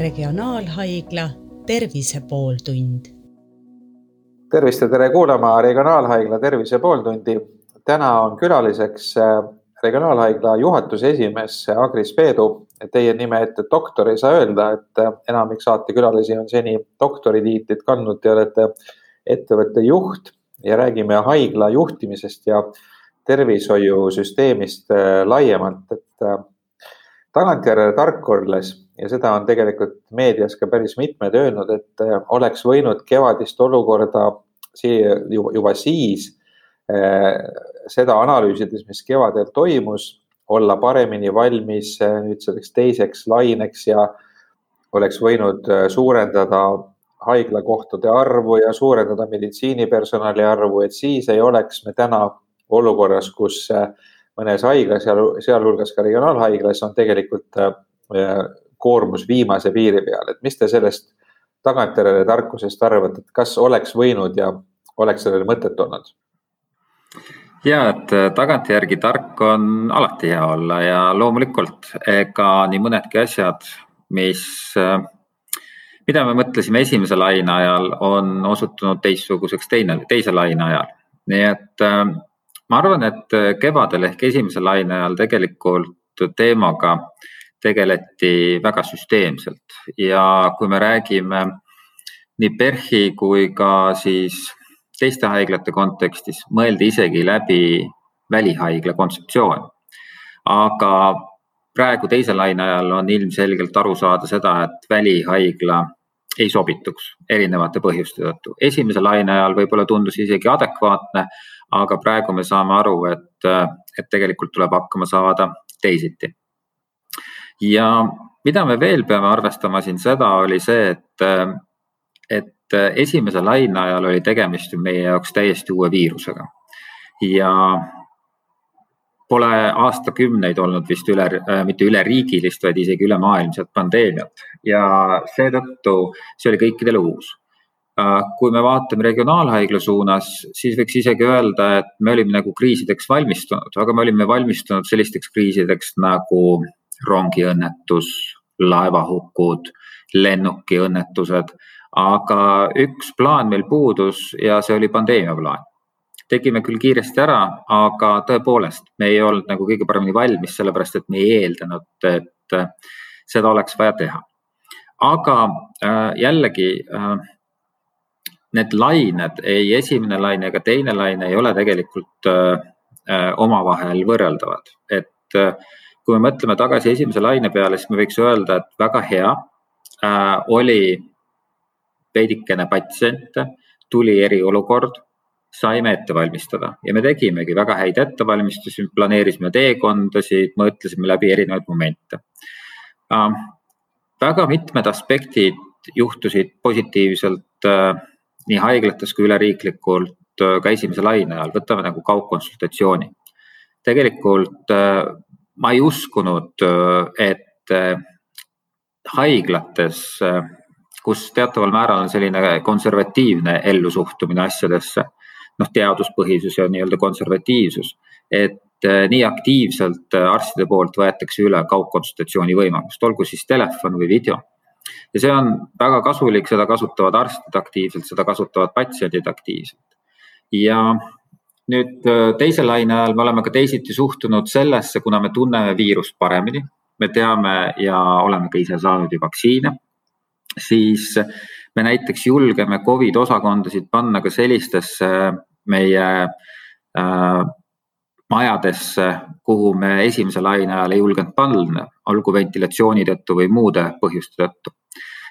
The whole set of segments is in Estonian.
Regionaalhaigla Tervise pooltund. tervist ja tere kuulama Regionaalhaigla Tervise pooltundi. täna on külaliseks äh, Regionaalhaigla juhatuse esimees Agris Peedu. Teie nime ette doktor ei saa öelda, et äh, enamik saatekülalisi on seni doktoritiitlit kandnud. Te olete ettevõtte juht ja räägime haigla juhtimisest ja tervishoiusüsteemist äh, laiemalt, et tagantjärele tark olles ja seda on tegelikult meedias ka päris mitmed öelnud, et äh, oleks võinud kevadist olukorda juba, juba siis äh, seda analüüsides, mis kevadel toimus, olla paremini valmis äh, nüüd selleks teiseks laineks ja oleks võinud suurendada haiglakohtade arvu ja suurendada meditsiinipersonali arvu, et siis ei oleks me täna olukorras, kus mõnes haiglas, sealhulgas ka regionaalhaiglas on tegelikult koormus viimase piiri peal, et mis te sellest tagantjärele tarkusest arvate, et kas oleks võinud ja oleks sellel mõtet olnud? ja, et äh, tagantjärgi tark on alati hea olla ja loomulikult ega nii mõnedki asjad, mis, äh, mida me mõtlesime esimese laine ajal, on osutunud teistsuguseks teine, teise laine ajal. nii et äh, ma arvan, et kevadel ehk esimese laine ajal tegelikult teemaga äh, tegeleti väga süsteemselt ja kui me räägime nii PERH-i kui ka siis teiste haiglate kontekstis, mõeldi isegi läbi välihaigla kontseptsioon. aga praegu teise laine ajal on ilmselgelt aru saada seda, et välihaigla ei sobituks erinevate põhjuste tõttu. esimese laine ajal võib-olla tundus isegi adekvaatne, aga praegu me saame aru, et, et tegelikult tuleb hakkama saada teisiti. Ja mida me veel peame arvestama siin seda, oli see, et, et esimese laine ajal oli tegemist ju meie jaoks täiesti uue viirusega. ja pole aastakümneid olnud vist üle, mitte üleriigilist, vaid isegi ülemaailmset pandeemiat. Ja seetõttu see oli kõikidele uus kui me vaatame regionaalhaigla suunas, siis võiks isegi öelda, et me olime nagu kriisideks valmistunud, aga me olime valmistunud sellisteks kriisideks nagu rongiõnnetus, laevahukud, lennukiõnnetused, aga üks plaan meil puudus ja see oli pandeemia plaan. tegime küll kiiresti ära, aga tõepoolest, me ei olnud nagu kõige paremini valmis, sellepärast et me ei eeldanud, et seda oleks vaja teha. aga äh, jällegi äh, need lained, ei esimene laine ega teine laine ei ole tegelikult äh, omavahel võrreldavad, et kui me mõtleme tagasi esimese laine peale, siis me võiks öelda, et väga hea äh, oli veidikene patsiente, tuli eriolukord, saime ette valmistada ja me tegimegi väga häid ettevalmistusi, planeerisime teekondasid, mõtlesime läbi erinevaid momente äh,. väga mitmed aspektid juhtusid positiivselt äh, nii haiglates kui üleriiklikult äh, ka esimese laine ajal, võtame nagu kaugkonsultatsiooni. tegelikult äh, ma ei uskunud, et haiglates, kus teataval määral on selline konservatiivne ellusuhtumine asjadesse, noh, teaduspõhisus ja nii-öelda konservatiivsus, et nii aktiivselt arstide poolt võetakse üle kaugkonsultatsiooni võimalust, olgu siis telefon või video. Ja see on väga kasulik, seda kasutavad arstid aktiivselt, seda kasutavad patsiendid aktiivselt. ja nüüd äh, teise laine ajal me oleme ka teisiti suhtunud sellesse, kuna me tunneme viirust paremini, me teame ja oleme ka ise saanud ju vaktsiine, siis me näiteks julgeme Covid osakondasid panna ka sellistesse meie äh, majadesse, kuhu me esimese laine ajal ei julgenud panna, olgu ventilatsiooni tõttu või muude põhjuste tõttu.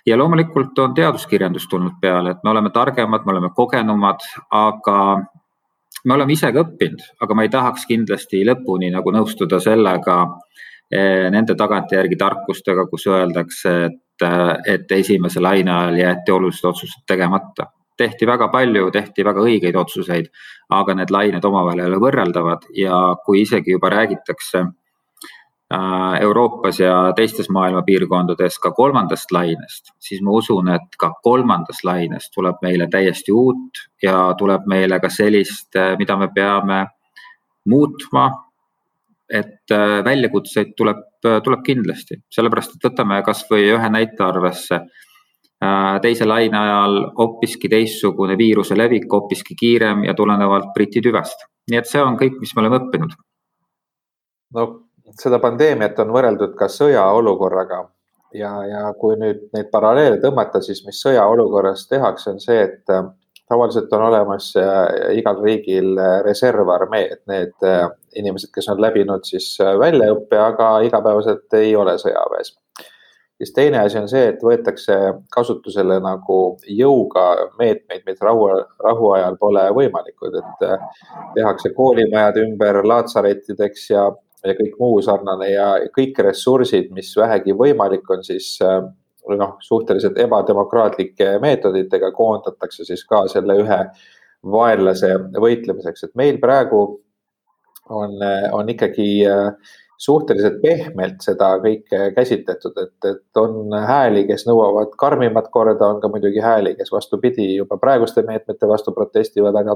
ja loomulikult on teaduskirjandus tulnud peale, et me oleme targemad, me oleme kogenumad, aga me oleme ise ka õppinud, aga ma ei tahaks kindlasti lõpuni nagu nõustuda sellega, eh, nende tagantjärgi tarkustega, kus öeldakse, et, eh, et esimese laine ajal jäeti olulised otsused tegemata. Tehti väga palju, tehti väga õigeid otsuseid, aga need lained omavahel ei ole võrreldavad ja kui isegi juba räägitakse Äh, Euroopas ja teistes maailma piirkondades ka kolmandast lainest, siis ma usun, et ka kolmandast lainest tuleb meile täiesti uut ja tuleb meile ka sellist, äh, mida me peame muutma, et väljakutseid tuleb, tuleb kindlasti, sellepärast et võtame kasvõi ühe näite arvesse teise laine ajal hoopiski teistsugune viiruse levik, hoopiski kiirem ja tulenevalt Briti tüvest. nii et see on kõik, mis me oleme õppinud. no seda pandeemiat on võrreldud ka sõjaolukorraga ja, ja kui nüüd neid paralleele tõmmata, siis mis sõjaolukorras tehakse, on see, et äh, tavaliselt on olemas äh, igal riigil äh, reservarmee, et need inimesed, kes on läbinud siis väljaõppe, aga igapäevaselt ei ole sõjaväes. Siis teine asi on see, et võetakse kasutusele nagu jõuga meetmeid, mis rahu, rahuajal pole võimalikud, et tehakse koolimajad ümber laatsarettideks ja ja kõik muu sarnane ja kõik ressursid, mis vähegi võimalik on, siis äh, noh, suhteliselt ebademokraatlike meetoditega koondatakse siis ka selle ühe vaenlase võitlemiseks, et meil praegu on, on ikkagi äh, suhteliselt pehmelt seda kõike käsitletud, et, et on hääli, kes nõuavad karmimat korda, on ka muidugi hääli, kes vastupidi juba praeguste meetmete vastu protestivad, aga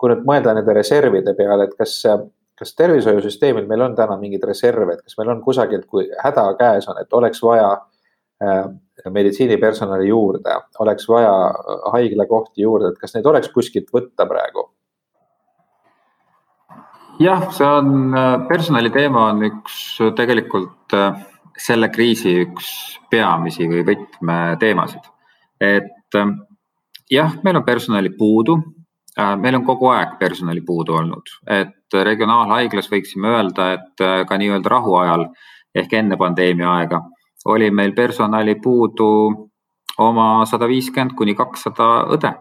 kui nüüd mõelda nende reservide peale, et kas kas tervishoiusüsteemil meil on täna mingeid reserve, et kas meil on kusagilt, kui häda käes on, et oleks vaja äh, meditsiinipersonali juurde, oleks vaja haiglakohti juurde, et kas neid oleks kuskilt võtta praegu? Jah, see on, äh, personali teema on üks tegelikult selle kriisi üks peamisi või võtmeteemasid. et jah, meil on personali puudu Äh, meil on kogu aeg personali puudu olnud, et regionaalhaiglas võiksime öelda, et äh, ka nii-öelda rahuajal ehk enne pandeemia aega oli meil personali puudu oma sada viiskümmend kuni kakssada õde.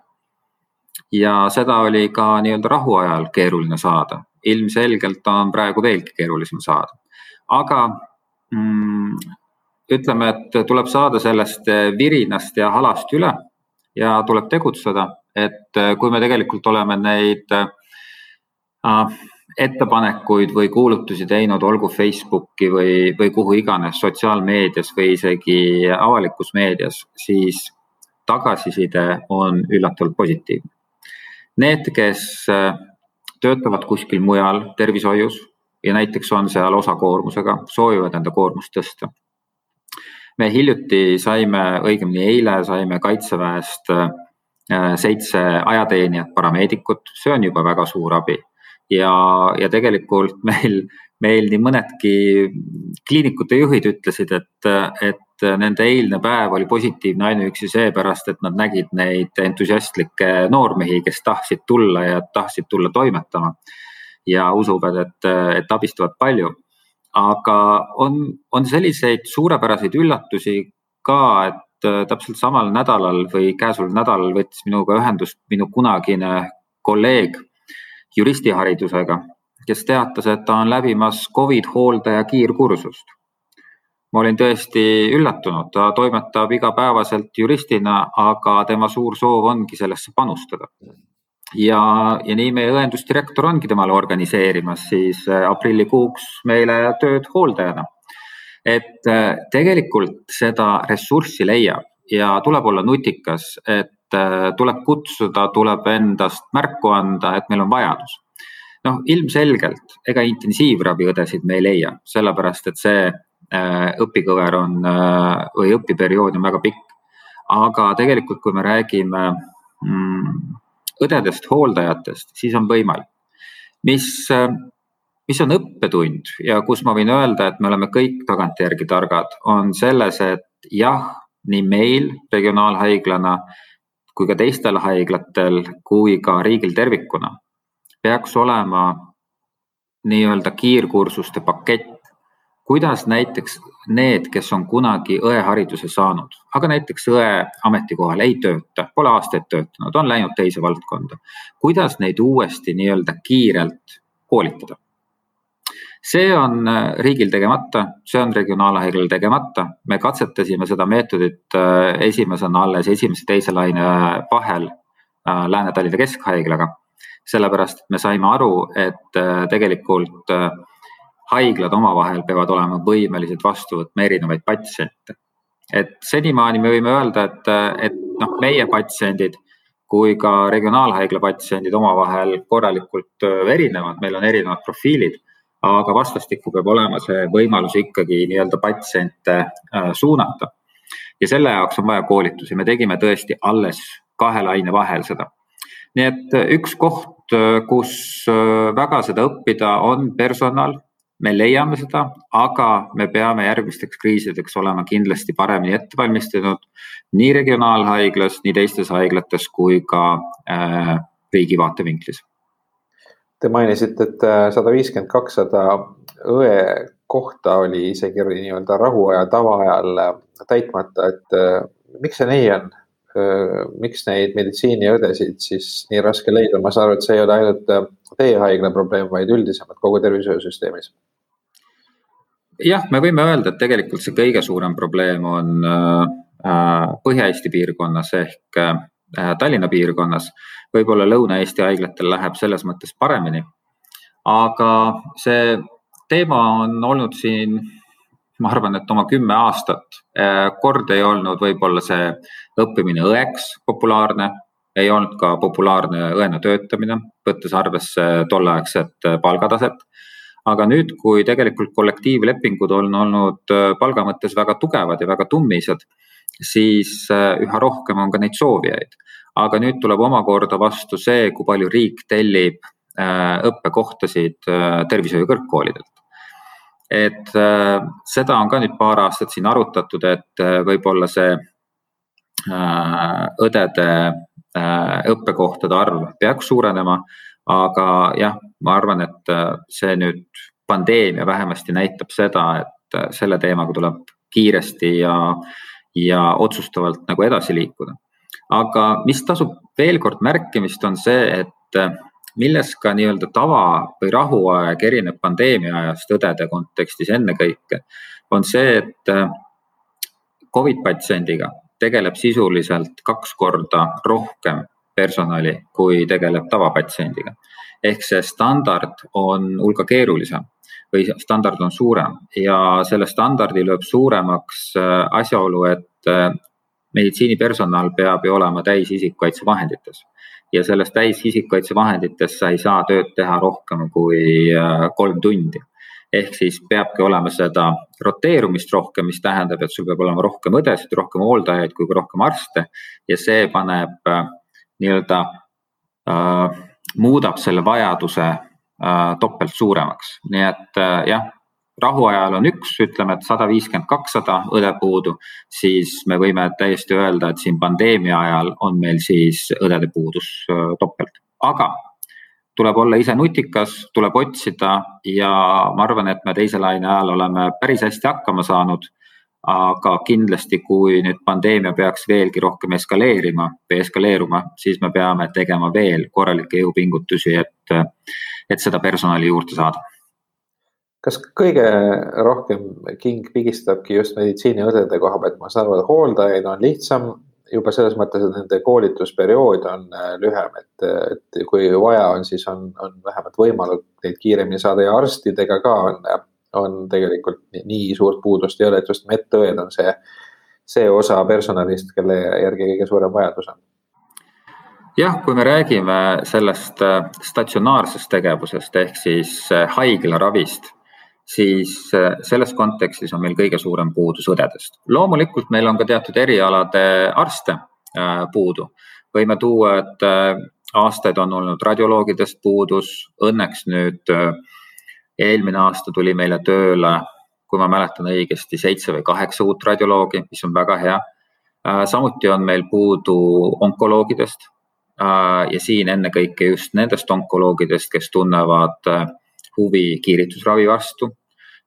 ja seda oli ka nii-öelda rahuajal keeruline saada, ilmselgelt on praegu veelgi keerulisem saada. aga mm, ütleme, et tuleb saada sellest virinast ja halast üle ja tuleb tegutseda et kui me tegelikult oleme neid äh, ettepanekuid või kuulutusi teinud, olgu Facebooki või, või kuhu iganes sotsiaalmeedias või isegi avalikus meedias, siis tagasiside on üllatavalt positiivne. Need, kes äh, töötavad kuskil mujal tervishoius ja näiteks on seal osakoormusega, soovivad enda koormust tõsta. me hiljuti saime, õigemini eile saime kaitseväest äh, seitse ajateenijat, parameedikut, see on juba väga suur abi. Ja, ja tegelikult meil, meil nii mõnedki kliinikute juhid ütlesid, et, et nende eilne päev oli positiivne ainuüksi seepärast, et nad nägid neid entusiastlikke noormehi, kes tahtsid tulla ja tahtsid tulla toimetama. ja usuvad, et, et abistavad palju. aga on, on selliseid suurepäraseid üllatusi ka, et täpselt samal nädalal või käesoleval nädalal võttis minuga ühendust minu kunagine kolleeg juristiharidusega, kes teatas, et ta on läbimas Covid hooldaja kiirkursust. ma olin tõesti üllatunud, ta toimetab igapäevaselt juristina, aga tema suur soov ongi sellesse panustada. ja, ja nii meie õendusdirektor ongi temale organiseerimas siis äh, aprillikuuks meile tööd hooldajana et äh, tegelikult seda ressurssi leiab ja tuleb olla nutikas, et äh, tuleb kutsuda, tuleb endast märku anda, et meil on vajadus. noh, ilmselgelt ega intensiivraviõdesid me ei leia, sellepärast et see äh, õpikõver on või õpiperiood on väga pikk. aga tegelikult, kui me räägime mm, õdedest, hooldajatest, siis on võimalik. mis mis on õppetund ja kus ma võin öelda, et me oleme kõik tagantjärgi targad, on selles, et jah, nii meil regionaalhaiglana kui ka teistel haiglatel kui ka riigil tervikuna peaks olema nii-öelda kiirkursuste pakett, kuidas näiteks need, kes on kunagi õehariduse saanud, aga näiteks õe ametikohal ei tööta, pole aastaid töötanud, on läinud teise valdkonda, kuidas neid uuesti nii-öelda kiirelt koolitada see on äh, riigil tegemata, see on regionaalhaiglal tegemata. me katsetasime seda meetodit äh, esimesena alles esimese, teise laine vahel äh, Lääne-Tallinna Keskhaiglaga. sellepärast, et me saime aru, et tegelikult haiglad omavahel peavad olema võimelised vastu võtma erinevaid patsiente. et senimaani me võime öelda, et, et noh, meie patsiendid kui ka regionaalhaigla patsiendid omavahel korralikult erinevad, meil on erinevad profiilid aga vastastikku peab olema see võimalus ikkagi nii-öelda patsiente äh, suunata. ja selle jaoks on vaja koolitusi, me tegime tõesti alles kahe laine vahel seda. nii et üks koht, kus väga seda õppida, on personal me leiame seda, aga me peame järgmisteks kriisideks olema kindlasti paremini ette valmistunud nii regionaalhaiglas, nii teistes haiglates kui ka äh, riigi vaatevinklis. Te mainisite, et äh, sada viiskümmend, kakssada õe kohta oli isegi nii-öelda rahuaja, tavaajal äh, täitmata, et äh, miks see nii on? miks neid meditsiiniõdesid siis nii raske leida, ma saan aru, et see ei ole ainult teie haigla probleem, vaid üldisemalt kogu tervishoiusüsteemis jah, me võime öelda, et tegelikult see kõige suurem probleem on Põhja-Eesti piirkonnas ehk Tallinna piirkonnas. võib-olla Lõuna-Eesti haiglatel läheb selles mõttes paremini. aga see teema on olnud siin, ma arvan, et oma kümme aastat. kord ei olnud võib-olla see õppimine õeks populaarne, ei olnud ka populaarne õena töötamine, võttes arvesse tolleaegset palgataset aga nüüd, kui tegelikult kollektiivlepingud on olnud äh, palga mõttes väga tugevad ja väga tummised, siis äh, üha rohkem on ka neid soovijaid. aga nüüd tuleb omakorda vastu see, kui palju riik tellib äh, õppekohtasid tervishoiu kõrgkoolidelt. et seda on ka nüüd paar aastat siin arutatud, et võib-olla see õdede õppekohtade arv peaks suurenema aga jah, ma arvan, et äh, see nüüd pandeemia vähemasti näitab seda, et äh, selle teemaga tuleb kiiresti ja, ja otsustavalt nagu edasi liikuda. aga mis tasub veel kord märkimist, on see, et äh, milles ka nii-öelda tava või rahuaeg erineb pandeemia ajast õdede kontekstis ennekõike, on see, et Covid patsiendiga tegeleb sisuliselt kaks korda rohkem personali, kui tegeleb tavapatsiendiga. ehk see standard on hulga keerulisem või standard on suurem ja selle standardi lööb suuremaks äh, asjaolu, et äh, meditsiinipersonal peab ju olema täis isikukaitsevahendites. Ja selles täis isikukaitsevahendites sa ei saa tööd teha rohkem kui äh, kolm tundi. ehk siis peabki olema seda roteerumist rohkem, mis tähendab, et sul peab olema rohkem õdesid, rohkem hooldajaid kui ka rohkem arste. Ja see paneb nii-öelda äh, muudab selle vajaduse äh, topelt suuremaks, nii et äh, jah, rahuajal on üks, ütleme, et sada viiskümmend, kakssada õde puudu, siis me võime täiesti öelda, et siin pandeemia ajal on meil siis õdede puudus topelt, aga tuleb olla ise nutikas, tuleb otsida ja ma arvan, et me teise laine ajal oleme päris hästi hakkama saanud aga kindlasti, kui nüüd pandeemia peaks veelgi rohkem eskaleerima või eskaleeruma, siis me peame tegema veel korralikke jõupingutusi, et, et seda personali juurde saada. Kas kõige rohkem king pigistabki just meditsiiniõdede koha pealt, ma saan aru, et hooldajaid on lihtsam. Juba selles mõttes, et nende koolitusperiood on äh, lühem, et, et kui vaja on, siis on, on vähemalt võimalik neid kiiremini saada. Ja arstidega ka on on tegelikult nii suurt puudust ei ole, et just medõed on see, see osa personalist, kelle järgi kõige suurem vajadus on. Jah, kui me räägime sellest äh, statsionaarsest tegevusest ehk siis äh, haiglaravist, siis äh, selles kontekstis on meil kõige suurem puudus õdedest. loomulikult meil on ka teatud erialade arste puudu. võime tuua, et aastaid on olnud radioloogidest puudus, õnneks nüüd eelmine aasta tuli meile tööle, kui ma mäletan õigesti, seitse või kaheksa uut radioloogi, mis on väga hea. Äh, samuti on meil puudu onkoloogidest äh, ja siin ennekõike just nendest onkoloogidest, kes tunnevad äh, huvi kiiritusravi vastu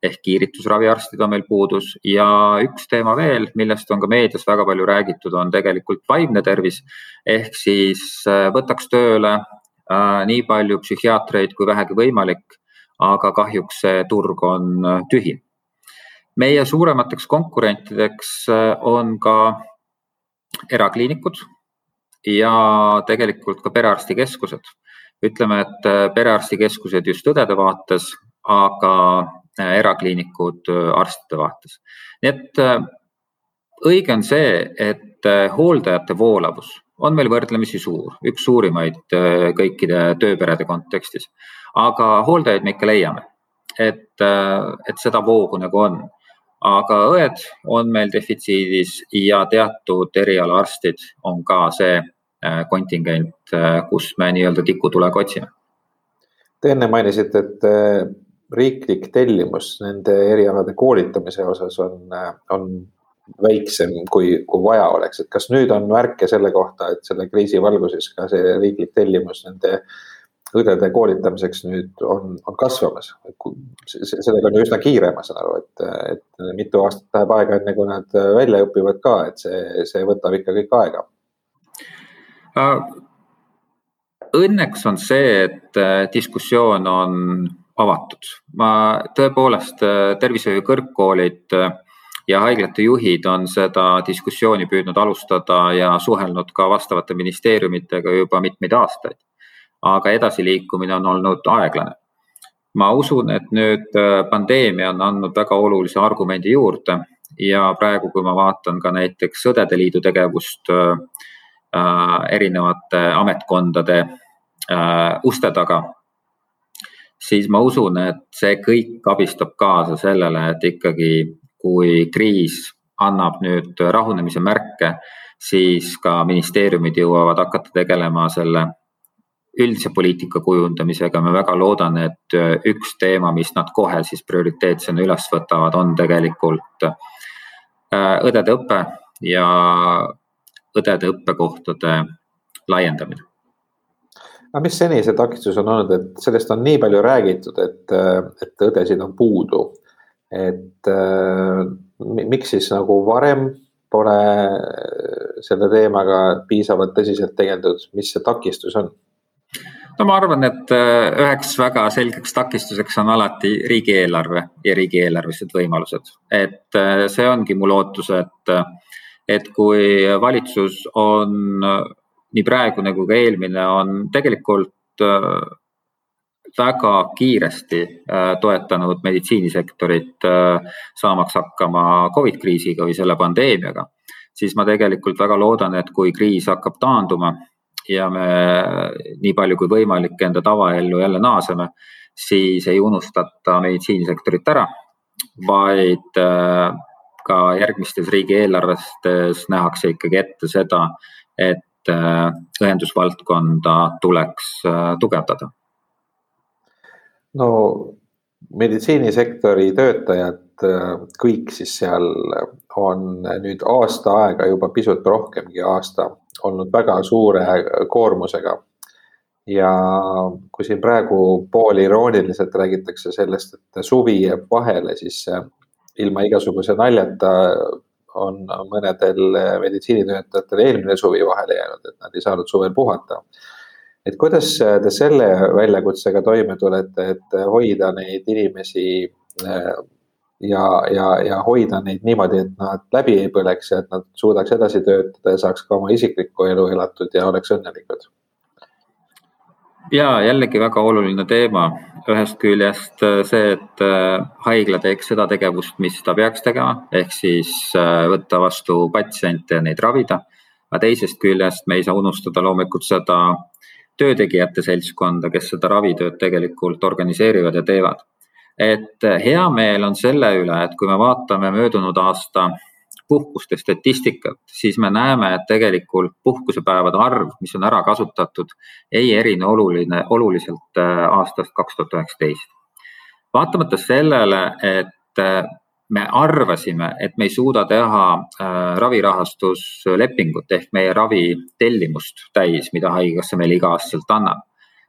ehk kiiritusraviarstid on meil puudus ja üks teema veel, millest on ka meedias väga palju räägitud, on tegelikult vaimne tervis. ehk siis võtaks tööle nii palju psühhiaatreid kui vähegi võimalik aga kahjuks see turg on äh, tühi. meie suuremateks konkurentideks äh, on ka erakliinikud ja tegelikult ka perearstikeskused. Ütleme, et äh, perearstikeskused just õdede vaates, aga erakliinikud arstide vaates. nii et õige on see, et hooldajate voolavus on meil võrdlemisi suur, üks suurimaid kõikide tööperede kontekstis aga hooldajaid me ikka leiame. et, et seda voogu nagu on. aga õed on meil defitsiidis ja teatud erialaarstid on ka see kontingent, kus me nii-öelda tikutulega otsime. Te enne mainisite, et riiklik tellimus nende erialade koolitamise osas on, on väiksem, kui, kui vaja oleks, et kas nüüd on märke selle kohta, et selle kriisi valguses ka see riiklik tellimus nende õdede koolitamiseks nüüd on, on kasvamas. sellega on ju üsna kiire, ma saan aru, et, et mitu aastat läheb aega, enne kui nad välja õpivad ka, et see, see võtab ikka kõik aega. Õnneks on see, et äh, diskussioon on avatud. ma tõepoolest, äh, tervishoiu kõrgkoolid äh, ja haiglate juhid on seda diskussiooni püüdnud alustada ja suhelnud ka vastavate ministeeriumitega juba mitmeid aastaid. aga edasiliikumine on olnud aeglane. ma usun, et nüüd pandeemia on andnud väga olulise argumendi juurde ja praegu, kui ma vaatan ka näiteks Õdede Liidu tegevust äh, erinevate ametkondade äh, uste taga siis ma usun, et see kõik abistab kaasa sellele, et ikkagi kui kriis annab nüüd rahunemise märke, siis ka ministeeriumid jõuavad hakata tegelema selle üldise poliitika kujundamisega. ma väga loodan, et üks teema, mis nad kohe siis prioriteetsena üles võtavad, on tegelikult äh, õdede õpe ja õdede õppekohtade laiendamine aga mis seni see takistus on olnud, et sellest on nii palju räägitud, et, et õdesid on puudu. et äh, miks siis nagu varem pole selle teemaga piisavalt tõsiselt tegeldud, mis see takistus on? no ma arvan, et äh, üheks väga selgeks takistuseks on alati riigieelarve ja riigieelarvelised võimalused, et äh, see ongi mu lootus, et, et kui valitsus on nii praegune kui ka eelmine on tegelikult äh, väga kiiresti äh, toetanud meditsiinisektorit äh, saamaks hakkama Covid kriisiga või selle pandeemiaga, siis ma tegelikult väga loodan, et kui kriis hakkab taanduma ja me nii palju kui võimalik enda tavaellu jälle naaseme, siis ei unustata meditsiinisektorit ära, vaid ka järgmistes riigieelarvestes nähakse ikkagi ette seda, et Äh, õendusvaldkonda tuleks äh, tugevdada? no meditsiinisektori töötajad, äh, kõik siis seal on nüüd aasta aega juba pisut rohkemgi aasta olnud väga suure koormusega. ja kui siin praegu poolirooniliselt räägitakse sellest, et suvi jääb vahele, siis ilma igasuguse naljata on mõnedel meditsiinitöötajatel eelmine suvi vahele jäänud, et nad ei saanud suvel puhata. et kuidas te selle väljakutsega toime tulete, et hoida neid inimesi äh, ja, ja, ja hoida neid niimoodi, et nad läbi ei põleks ja et nad suudaks edasi töötada ja saaks ka oma isiklikku elu elatud ja oleks õnnelikud? Ja jällegi väga oluline teema, ühest küljest äh, see, et äh, haigla teeks seda tegevust, mis ta peaks tegema, ehk siis äh, võtta vastu patsiente ja neid ravida. aga teisest küljest me ei saa unustada loomulikult seda töötegijate seltskonda, kes seda ravitööd tegelikult organiseerivad ja teevad. et hea meel on selle üle, et kui me vaatame möödunud aasta puhkuste statistikat, siis me näeme, et tegelikult puhkusepäevade arv, mis on ära kasutatud, ei erine oluline, oluliselt äh, aastast kaks tuhat üheksateist. vaatamata sellele, et äh, me arvasime, et me ei suuda teha äh, ravirahastuslepingut ehk meie ravitellimust täis, mida Haigekassa meile iga-aastaselt annab,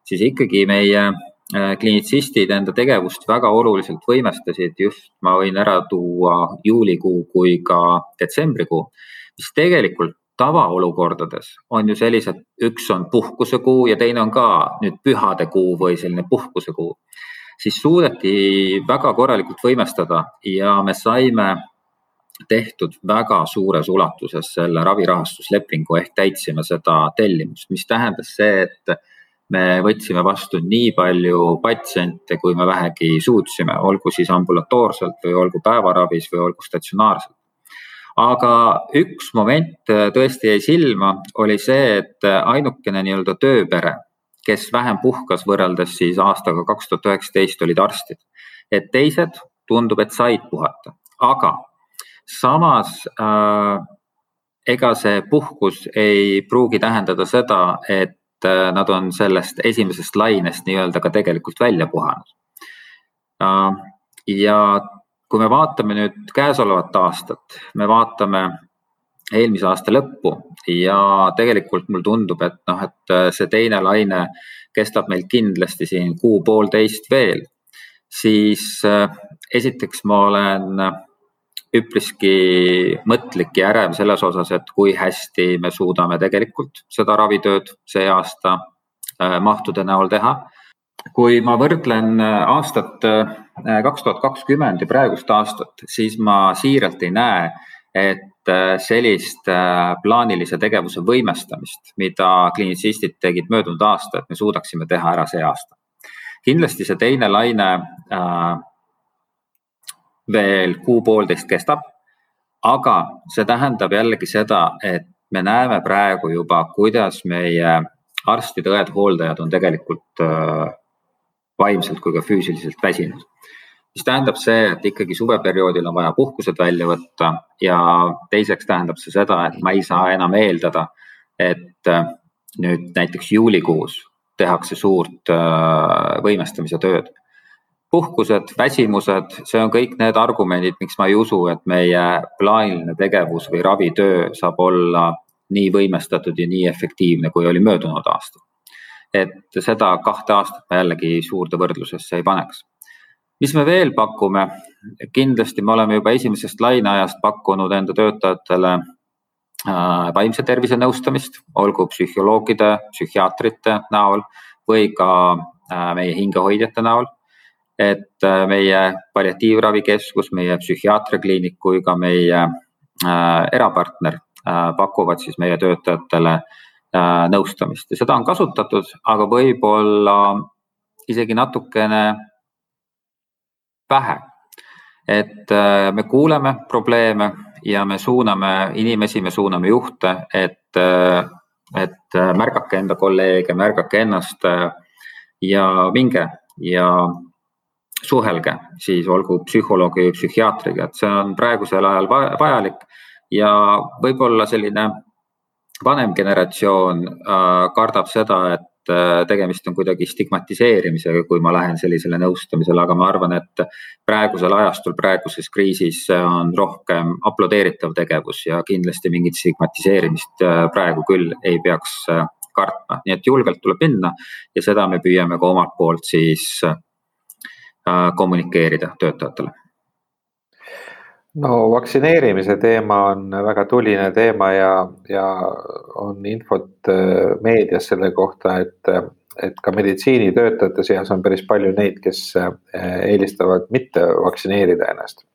siis ikkagi meie klinitsistid enda tegevust väga oluliselt võimestasid, just ma võin ära tuua juulikuu kui ka detsembrikuu, mis tegelikult tavaolukordades on ju sellised, üks on puhkusekuu ja teine on ka nüüd pühadekuu või selline puhkusekuu, siis suudeti väga korralikult võimestada ja me saime tehtud väga suures ulatuses selle ravirahastuslepingu ehk täitsime seda tellimust, mis tähendas see, et me võtsime vastu nii palju patsiente, kui me vähegi suutsime, olgu siis ambulatoorselt või olgu päevaravis või olgu statsionaarselt. aga üks moment tõesti jäi silma, oli see, et ainukene nii-öelda tööpere, kes vähem puhkas võrreldes siis aastaga kaks tuhat üheksateist, olid arstid et teised tundub, et said puhata, aga samas äh, ega see puhkus ei pruugi tähendada seda, et äh, nad on sellest esimesest lainest nii-öelda ka tegelikult välja puhanud äh,. ja kui me vaatame nüüd käesolevat aastat, me vaatame eelmise aasta lõppu ja tegelikult mulle tundub, et noh, et äh, see teine laine kestab meil kindlasti siin kuu-poolteist veel, siis äh, esiteks ma olen üpriski mõtlik ja ärev selles osas, et kui hästi me suudame tegelikult seda ravitööd see aasta äh, mahtude näol teha. kui ma võrdlen aastat kaks tuhat kakskümmend ja praegust aastat, siis ma siiralt ei näe, et äh, sellist äh, plaanilise tegevuse võimestamist, mida kliinitsistid tegid möödunud aasta, et me suudaksime teha ära see aasta. kindlasti see teine laine äh, veel kuu-poolteist kestab, aga see tähendab jällegi seda, et me näeme praegu juba, kuidas meie arstid, õed, hooldajad on tegelikult äh, vaimselt kui ka füüsiliselt väsinud mis tähendab see, et ikkagi suveperioodil on vaja puhkused välja võtta ja teiseks tähendab see seda, et ma ei saa enam eeldada, et äh, nüüd näiteks juulikuus tehakse suurt äh, võimestamise tööd. Puhkused, väsimused, see on kõik need argumendid, miks ma ei usu, et meie plaaniline tegevus või ravitöö saab olla nii võimestatud ja nii efektiivne, kui oli möödunud aastal. et seda kahte aastat ma jällegi suurde võrdlusesse ei paneks mis me veel pakume? kindlasti me oleme juba esimesest laineajast pakkunud enda töötajatele äh, vaimse tervise nõustamist, olgu psühholoogide, psühhiaatrite näol või ka äh, meie hingehoidjate näol. Et äh, meie palliatiivravikeskus, meie psühhiaatriakliinik kui ka meie erapartner pakuvad siis meie töötajatele nõustamist ja seda on kasutatud, aga võib-olla isegi natukene vähe. et äh, me kuuleme probleeme ja me suuname inimesi, me suuname juhte, et, äh, et äh, märgake enda kolleege, märgake ennast ja minge ja suhelge siis olgu psühholoogi või psühhiaatriga, et see on praegusel ajal vajalik. Ja võib-olla selline vanem generatsioon kardab seda, et Äh, tegemist on kuidagi stigmatiseerimisega, kui ma lähen sellisele nõustamisele, aga ma arvan, et praegusel ajastul, praeguses kriisis on rohkem aplodeeritav tegevus ja kindlasti mingit stigmatiseerimist äh, praegu küll ei peaks äh, kartma, nii et julgelt tuleb minna ja seda me püüame ka omalt poolt siis kommunikeerida töötajatele no vaktsineerimise teema on väga tuline teema ja, ja on infot äh, meedias selle kohta, et, et ka meditsiinitöötajate seas on päris palju neid, kes äh, eelistavad mitte vaktsineerida ennast.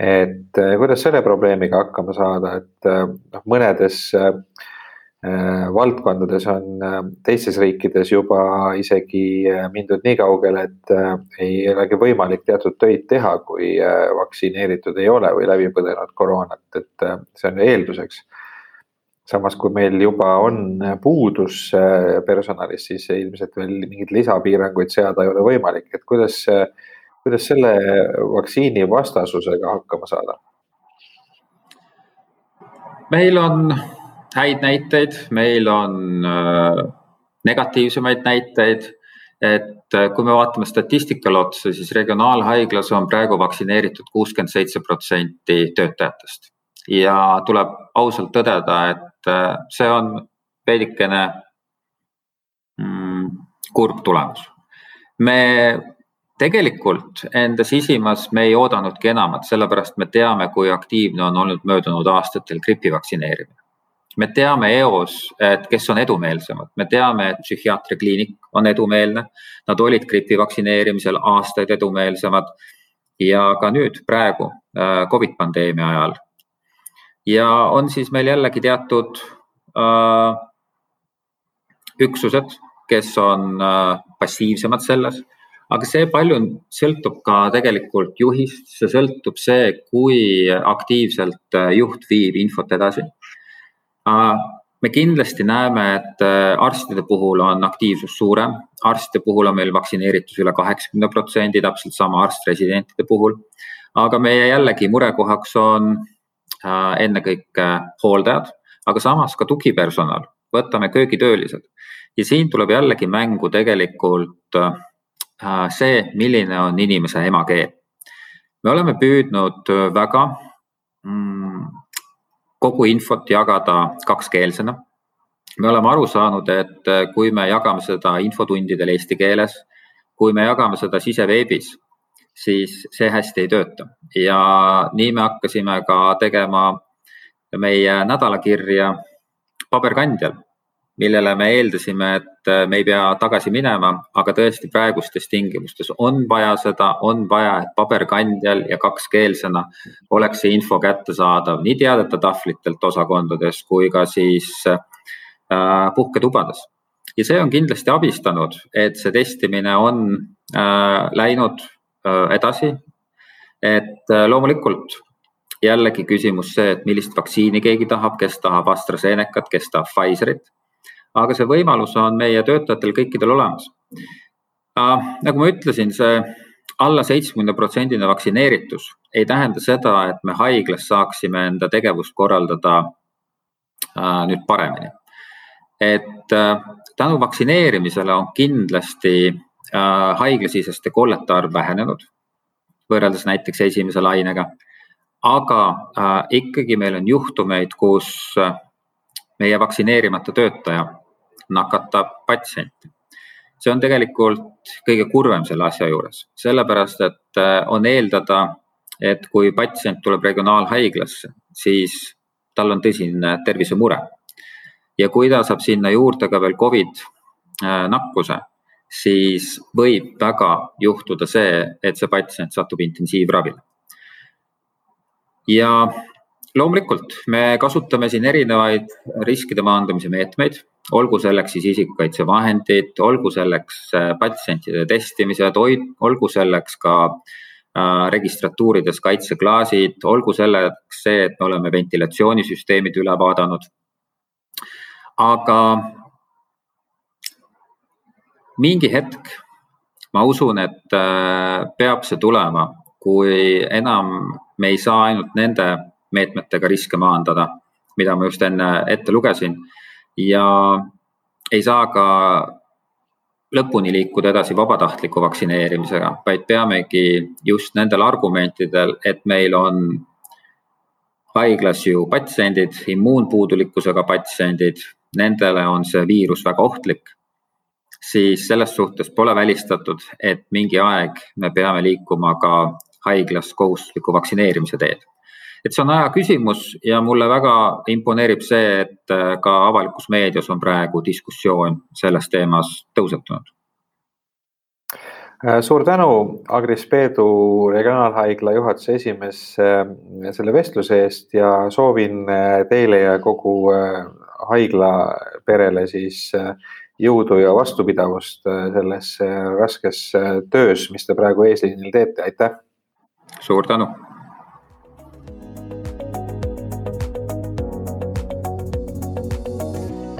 et äh, kuidas selle probleemiga hakkama saada, et noh, mõnedes äh, Äh, valdkondades on äh, teistes riikides juba isegi äh, mindud nii kaugele, et ei olegi võimalik teatud töid teha, kui vaktsineeritud ei ole või läbi põdenud koroonat, et see on eelduseks. samas, kui meil juba on puudus personalist, siis ilmselt veel mingeid lisapiiranguid seada ei ole võimalik, et kuidas, kuidas selle vaktsiini vastasusega hakkama saada? meil on häid näiteid, meil on äh, negatiivsemaid näiteid. et äh, kui me vaatame statistikale otsa, siis regionaalhaiglas on praegu vaktsineeritud kuuskümmend seitse protsenti töötajatest ja tuleb ausalt tõdeda, et äh, see on veidikene mm, kurb tulemus. me tegelikult enda sisimas me ei oodanudki enamat, sellepärast me teame, kui aktiivne on olnud möödunud aastatel gripi vaktsineerimine me teame eos, et kes on edumeelsemad, me teame, et psühhiaatriakliinik on edumeelne, nad olid gripi vaktsineerimisel aastaid edumeelsemad. Ja ka nüüd praegu äh, Covid pandeemia ajal. ja on siis meil jällegi teatud äh, üksused, kes on äh, passiivsemad selles, aga see palju sõltub ka tegelikult juhist, see sõltub see, kui aktiivselt äh, juht viib infot edasi me kindlasti näeme, et äh, arstide puhul on aktiivsus suurem, arstide puhul on meil vaktsineeritus üle kaheksakümne protsendi, täpselt sama arst-residentide puhul. aga meie jällegi murekohaks on äh, ennekõike hooldajad, aga samas ka tugipersonal, võtame köögitöölised ja siin tuleb jällegi mängu tegelikult äh, see, milline on inimese emakeel. me oleme püüdnud väga mm, kogu infot jagada kakskeelsena. me oleme aru saanud, et äh, kui me jagame seda infotundidel eesti keeles, kui me jagame seda siseveebis, siis see hästi ei tööta ja nii me hakkasime ka tegema meie nädalakirja paberkandjal millele me eeldasime, et äh, me ei pea tagasi minema, aga tõesti praegustes tingimustes on vaja seda, on vaja, et paberkandjal ja kakskeelsena oleks see info kättesaadav nii teadete tahvlitelt osakondades kui ka siis äh, puhketubades. ja see on kindlasti abistanud, et see testimine on äh, läinud edasi. et loomulikult jällegi küsimus see, et millist vaktsiini keegi tahab, kes tahab AstraZenecat, kes tahab Pfizerit aga see võimalus on meie töötajatel kõikidel olemas. nagu ma ütlesin, see alla seitsmekümne protsendine vaktsineeritus ei tähenda seda, et me haiglas saaksime enda tegevust korraldada äh, nüüd paremini. et äh, tänu vaktsineerimisele on kindlasti äh, haiglasiseste kollete arv vähenenud võrreldes näiteks esimese lainega. aga ikkagi meil on juhtumeid, kus meie vaktsineerimata töötaja nakatab patsienti. see on tegelikult kõige kurvem selle asja juures, sellepärast et äh, on eeldada, et kui patsient tuleb regionaalhaiglasse, siis tal on tõsine tervisemure. ja kui ta saab sinna juurde ka veel Covid äh, nakkuse, siis võib väga juhtuda see, et see patsient satub intensiivravile. ja loomulikult me kasutame siin erinevaid riskide maandamise meetmeid olgu selleks siis isikukaitsevahendid, olgu selleks äh, patsientide testimised, olgu selleks ka äh, registratuurides kaitseklaasid, olgu selleks see, et me oleme ventilatsioonisüsteemid üle vaadanud. aga mingi hetk ma usun, et äh, peab see tulema, kui enam me ei saa ainult nende meetmetega riske maandada, mida ma just enne ette lugesin ja ei saa ka lõpuni liikuda edasi vabatahtliku vaktsineerimisega, vaid peamegi just nendel argumentidel, et meil on haiglas ju patsiendid, immuunpuudulikkusega patsiendid, nendele on see viirus väga ohtlik, siis selles suhtes pole välistatud, et mingi aeg me peame liikuma ka haiglas kohustusliku vaktsineerimise teed et see on aja küsimus ja mulle väga imponeerib see, et äh, ka avalikus meedias on praegu diskussioon selles teemas tõusetunud. Äh, suur tänu, Agris Peedu, Regionaalhaigla juhatuse esimees, äh, selle vestluse eest ja soovin teile ja kogu haigla perele siis jõudu ja vastupidavust selles raskes töös, mis te praegu eesliinil teete, aitäh! suur tänu!